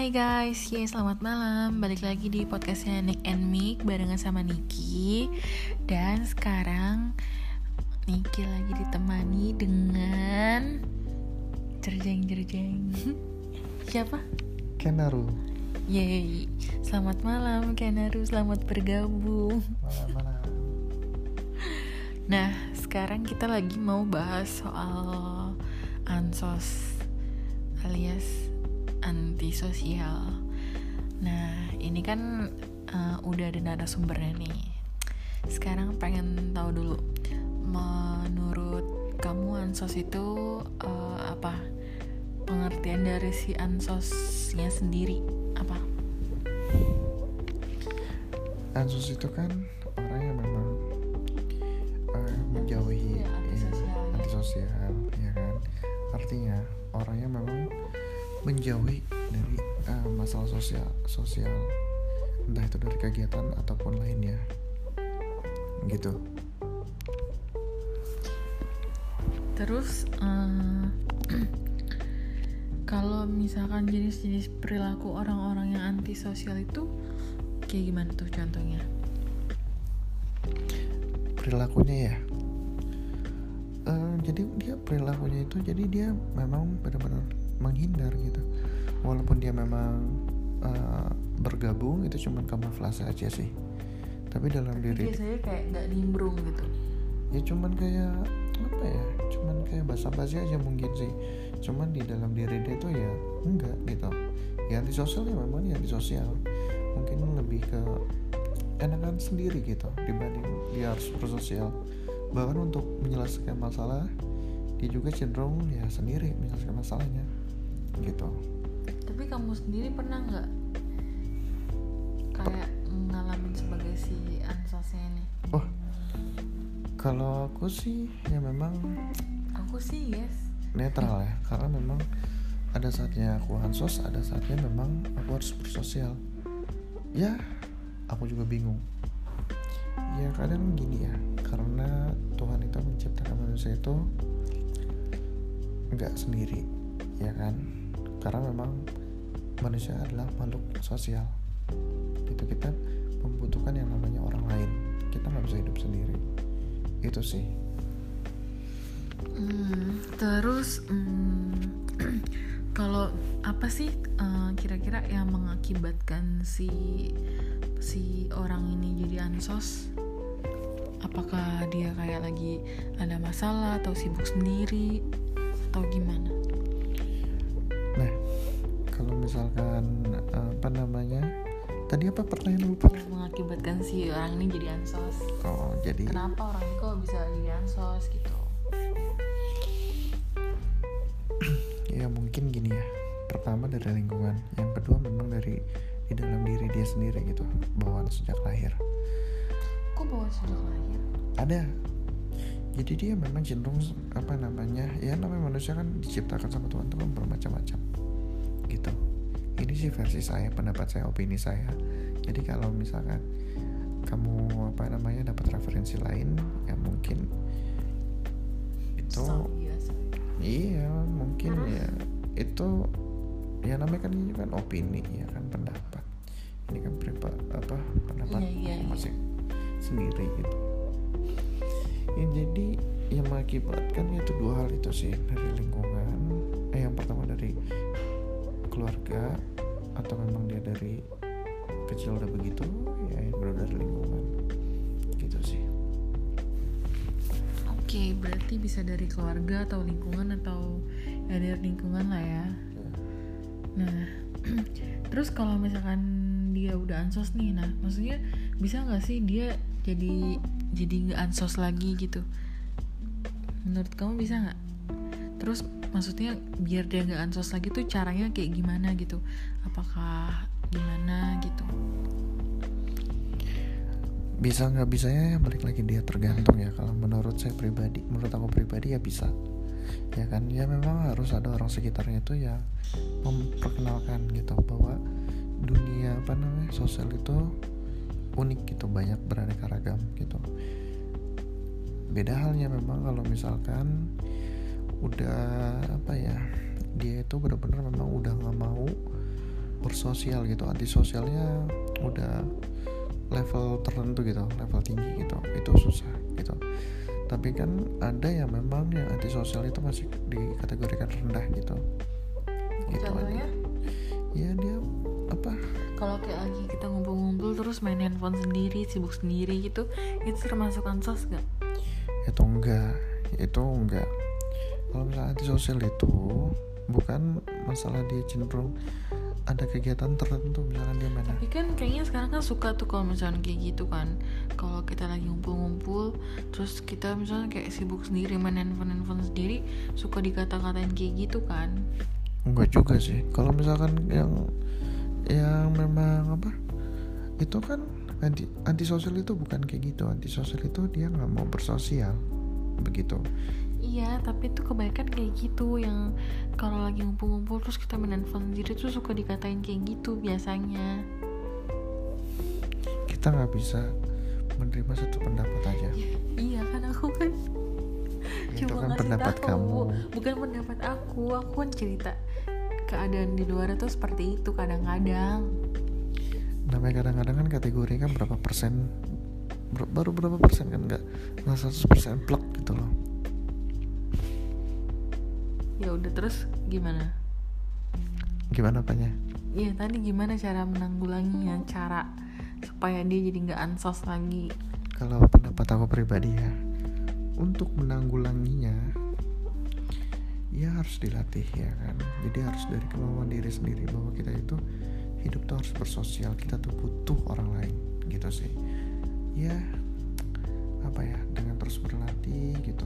Hai guys, ya selamat malam. Balik lagi di podcastnya Nick and Mick Barengan sama Niki. Dan sekarang Niki lagi ditemani dengan Jerjeng-jerjeng. Siapa? Kenaru. Yeay, selamat malam Kenaru, selamat bergabung. Malam-malam Nah, sekarang kita lagi mau bahas soal Ansos alias antisosial. Nah, ini kan uh, udah ada narasumbernya nih. Sekarang pengen tahu dulu, menurut kamu ansos itu uh, apa? Pengertian dari si ansosnya sendiri apa? Ansos itu kan orang yang memang uh, menjauhi Ya, antisosial, ya, antisosial, ya kan. Artinya orang yang memang menjauhi dari uh, masalah sosial sosial entah itu dari kegiatan ataupun lainnya. Gitu. Terus eh, kalau misalkan jenis-jenis perilaku orang-orang yang antisosial itu kayak gimana tuh contohnya? perilakunya ya? Eh, jadi dia perilakunya itu jadi dia memang benar-benar menghindar gitu. Walaupun dia memang eh, bergabung itu cuman kamuflase aja sih. Tapi dalam diri Biasanya kayak nggak nimbrung gitu. ya cuman kayak apa ya cuman kayak basa-basi aja mungkin sih. Cuman di dalam diri dia tuh ya enggak gitu. Ya antisosial ya memang ya antisosial mungkin lebih ke enakan sendiri gitu dibanding dia harus bersosial. Bahkan untuk menyelesaikan masalah dia juga cenderung ya sendiri menyelesaikan masalahnya gitu Tapi kamu sendiri pernah nggak kayak ngalamin sebagai si ansosnya ini? oh kalau aku sih ya memang Aku sih yes. netral ya karena memang ada saatnya aku ansos ada saatnya memang aku harus bersosial ya aku juga bingung ya kadang gini ya karena Tuhan itu menciptakan manusia itu nggak sendiri ya kan karena memang manusia adalah makhluk sosial itu kita membutuhkan yang namanya orang lain kita nggak bisa hidup sendiri itu sih Hmm, terus hmm, kalau apa sih eh, kira-kira yang mengakibatkan si si orang ini jadi ansos? Apakah dia kayak lagi ada masalah atau sibuk sendiri atau gimana? Misalkan apa namanya? Tadi apa pertanyaan lupa? Yang mengakibatkan si orang ini jadi ansos? Oh, jadi Kenapa orang ini kok bisa jadi ansos gitu? ya mungkin gini ya. Pertama dari lingkungan, yang kedua memang dari di dalam diri dia sendiri gitu, bawaan sejak lahir. Kok bawa sejak lahir? Ada. Jadi dia memang cenderung apa namanya? Ya namanya manusia kan diciptakan sama Tuhan tuh kan bermacam-macam. Gitu. Ini sih versi saya, pendapat saya, opini saya. Jadi kalau misalkan kamu apa namanya dapat referensi lain, ya mungkin itu So, biasa. Iya, mungkin ya itu ya namanya kan ini kan opini ya kan pendapat. Ini kan privat apa pendapat Iya, iya, iya. masing sendiri gitu. Ya jadi yang mengakibatkan itu dua hal itu sih dari lingkungan. Eh yang pertama keluarga atau memang dia dari kecil udah begitu ya yang kedua dari lingkungan gitu sih. Oke, berarti bisa dari keluarga atau lingkungan atau ya dari lingkungan lah ya. Nah, terus kalau misalkan dia udah ansos nih, nah maksudnya bisa nggak sih dia jadi jadi nggak ansos lagi gitu? Menurut kamu bisa nggak? Terus maksudnya biar dia nggak ansos lagi tuh caranya kayak gimana gitu? Apakah gimana gitu? bisa nggak bisanya ya balik lagi dia tergantung ya kalau menurut saya pribadi menurut aku pribadi ya bisa ya kan ya memang harus ada orang sekitarnya itu ya memperkenalkan gitu bahwa dunia apa namanya sosial itu unik gitu banyak beraneka ragam gitu beda halnya memang kalau misalkan udah apa ya dia itu benar-benar memang udah nggak mau bersosial gitu. Antisosialnya udah level tertentu gitu level tinggi gitu. Itu susah gitu. Tapi kan ada yang memang yang antisosial itu masih dikategorikan rendah gitu. Gitu contohnya? Ya dia apa? Kalau kayak lagi kita ngumpul-ngumpul terus main handphone sendiri sibuk sendiri gitu itu termasuk ansos gak itu enggak itu enggak kalau misalnya antisosial itu bukan masalah dia cenderung ada kegiatan tertentu misalkan dia main tapi kan kayaknya sekarang kan suka tuh kalau misalnya kayak gitu kan. Kalau kita lagi ngumpul-ngumpul terus kita misalnya kayak sibuk sendiri main handphone handphone sendiri suka dikata-katain kayak gitu kan. Enggak juga sih. Kalau misalkan yang yang memang apa itu kan anti antisosial itu bukan kayak gitu. Antisosial itu dia nggak mau bersosial begitu Iya, tapi itu kebanyakan kayak gitu yang kalau lagi ngumpul-ngumpul terus kita handphone sendiri tuh suka dikatain kayak gitu biasanya. kita nggak bisa menerima satu pendapat aja Iya kan aku kan itu cuma kan pendapat tahu. kamu Bukan pendapat aku, aku kan cerita keadaan di luar tuh seperti itu kadang-kadang. namanya kadang-kadang kan kategori kan berapa persen baru berapa persen kan nggak nggak 100 persen plek gitu loh Ya udah terus gimana? gimana apanya? Iya tadi gimana cara menanggulanginya? Cara supaya dia jadi nggak ansos lagi. kalau pendapat aku pribadi ya untuk menanggulanginya ya harus dilatih ya kan? Jadi harus dari kemauan diri sendiri bahwa kita itu hidup tuh harus bersosial kita tuh butuh orang lain gitu sih. Ya apa ya dengan terus berlatih gitu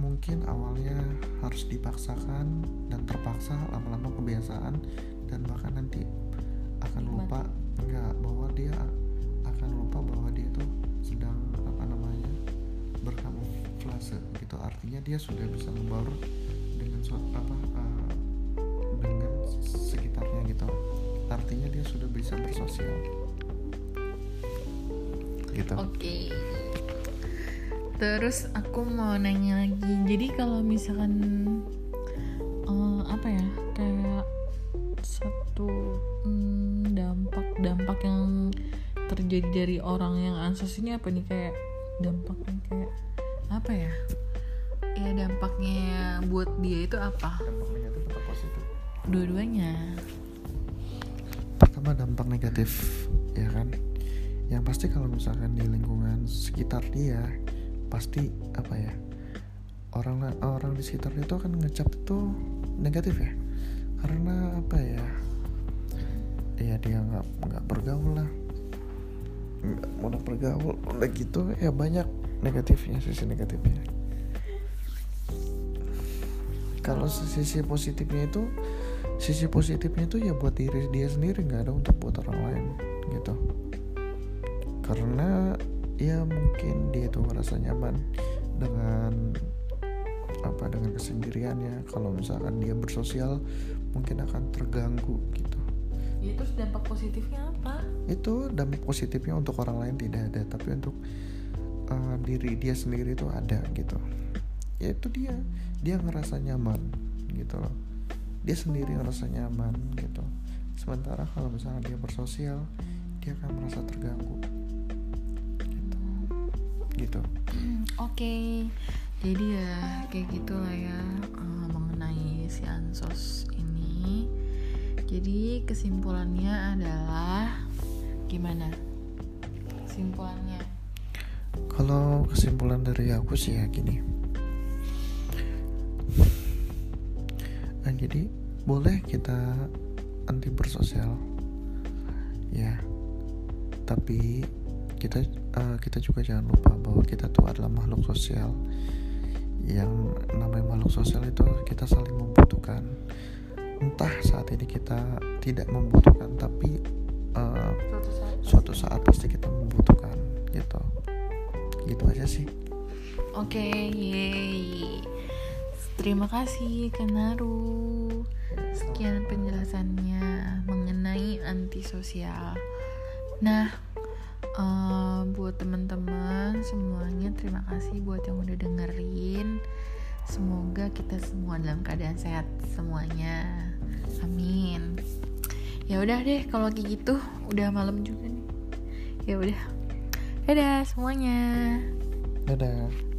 mungkin awalnya harus dipaksakan dan terpaksa lama-lama kebiasaan dan bahkan nanti akan lupa enggak bahwa dia akan lupa bahwa dia itu sedang apa namanya berkamuflase gitu. Artinya dia sudah bisa membaur dengan apa eh, dengan sekitarnya gitu. Artinya dia sudah bisa bersosial. Gitu. Oke. Terus aku mau nanya lagi. Jadi kalau misalkan eh, apa ya kayak satu mm, dampak-dampak yang terjadi dari orang yang ansos ini apa nih kayak dampaknya kayak apa ya? Ya dampaknya buat dia itu apa? dampak negatif atau positif Dua-duanya. pertama dampak negatif ya kan yang pasti kalau misalkan di lingkungan sekitar dia pasti apa ya orang orang di sekitar itu akan ngecap itu negatif ya. Karena apa ya ya dia nggak nggak bergaul lah. Nggak mau bergaul udah gitu ya banyak negatifnya sisi negatifnya. Kalau sisi positifnya itu sisi positifnya itu ya buat diri dia sendiri nggak ada untuk buat orang lain gitu. Karena ya mungkin dia itu merasa nyaman dengan apa dengan kesendiriannya. Kalau misalkan dia bersosial mungkin akan terganggu gitu. Ya terus dampak positifnya apa? itu dampak positifnya untuk orang lain tidak ada tapi untuk uh, diri dia sendiri itu ada gitu. Ya itu dia dia ngerasa nyaman gitu loh. Dia sendiri ngerasa nyaman gitu. Sementara kalau misalnya dia bersosial dia akan merasa terganggu gitu Oke, jadi ya kayak gitulah ya eh, mengenai si ansos ini. Jadi kesimpulannya adalah gimana? Kesimpulannya? Kalau kesimpulan dari aku sih ya gini. Nah, jadi boleh kita anti bersosial, ya. Tapi kita eh, kita juga jangan lupa bahwa kita tuh adalah makhluk sosial. Yang namanya makhluk sosial itu kita saling membutuhkan. Entah saat ini kita tidak membutuhkan, tapi eh, Suatu saat. suatu saat pasti kita membutuhkan gitu gitu aja sih Oke, yeay. Terima kasih Kenaru. Sekian penjelasannya mengenai antisosial. Nah, eh, buat teman-teman semuanya terima kasih buat yang udah dengerin. Semoga kita semua dalam keadaan sehat semuanya. Amin. ya udah deh kalau kayak gitu udah malam juga nih ya udah dadah semuanya dadah